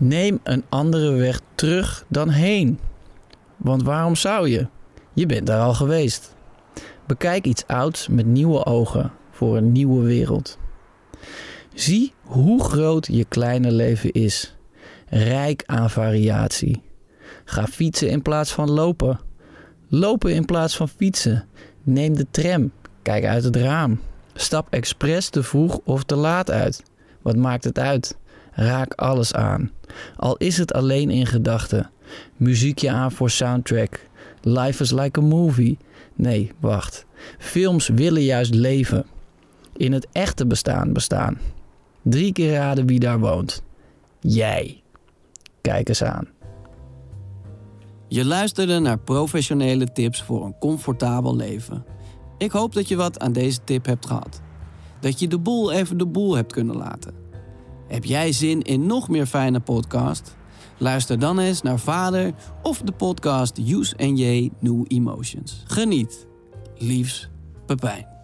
Neem een andere weg terug dan heen. Want waarom zou je? Je bent daar al geweest. Bekijk iets ouds met nieuwe ogen voor een nieuwe wereld. Zie hoe groot je kleine leven is. Rijk aan variatie. Ga fietsen in plaats van lopen. Lopen in plaats van fietsen. Neem de tram. Kijk uit het raam. Stap expres te vroeg of te laat uit. Wat maakt het uit? Raak alles aan. Al is het alleen in gedachten. Muziekje aan voor soundtrack. Life is like a movie. Nee, wacht. Films willen juist leven. In het echte bestaan bestaan. Drie keer raden wie daar woont. Jij. Kijk eens aan. Je luisterde naar professionele tips voor een comfortabel leven. Ik hoop dat je wat aan deze tip hebt gehad. Dat je de boel even de boel hebt kunnen laten. Heb jij zin in nog meer fijne podcast? Luister dan eens naar Vader of de podcast Use and J New Emotions. Geniet. Liefs, Pepijn.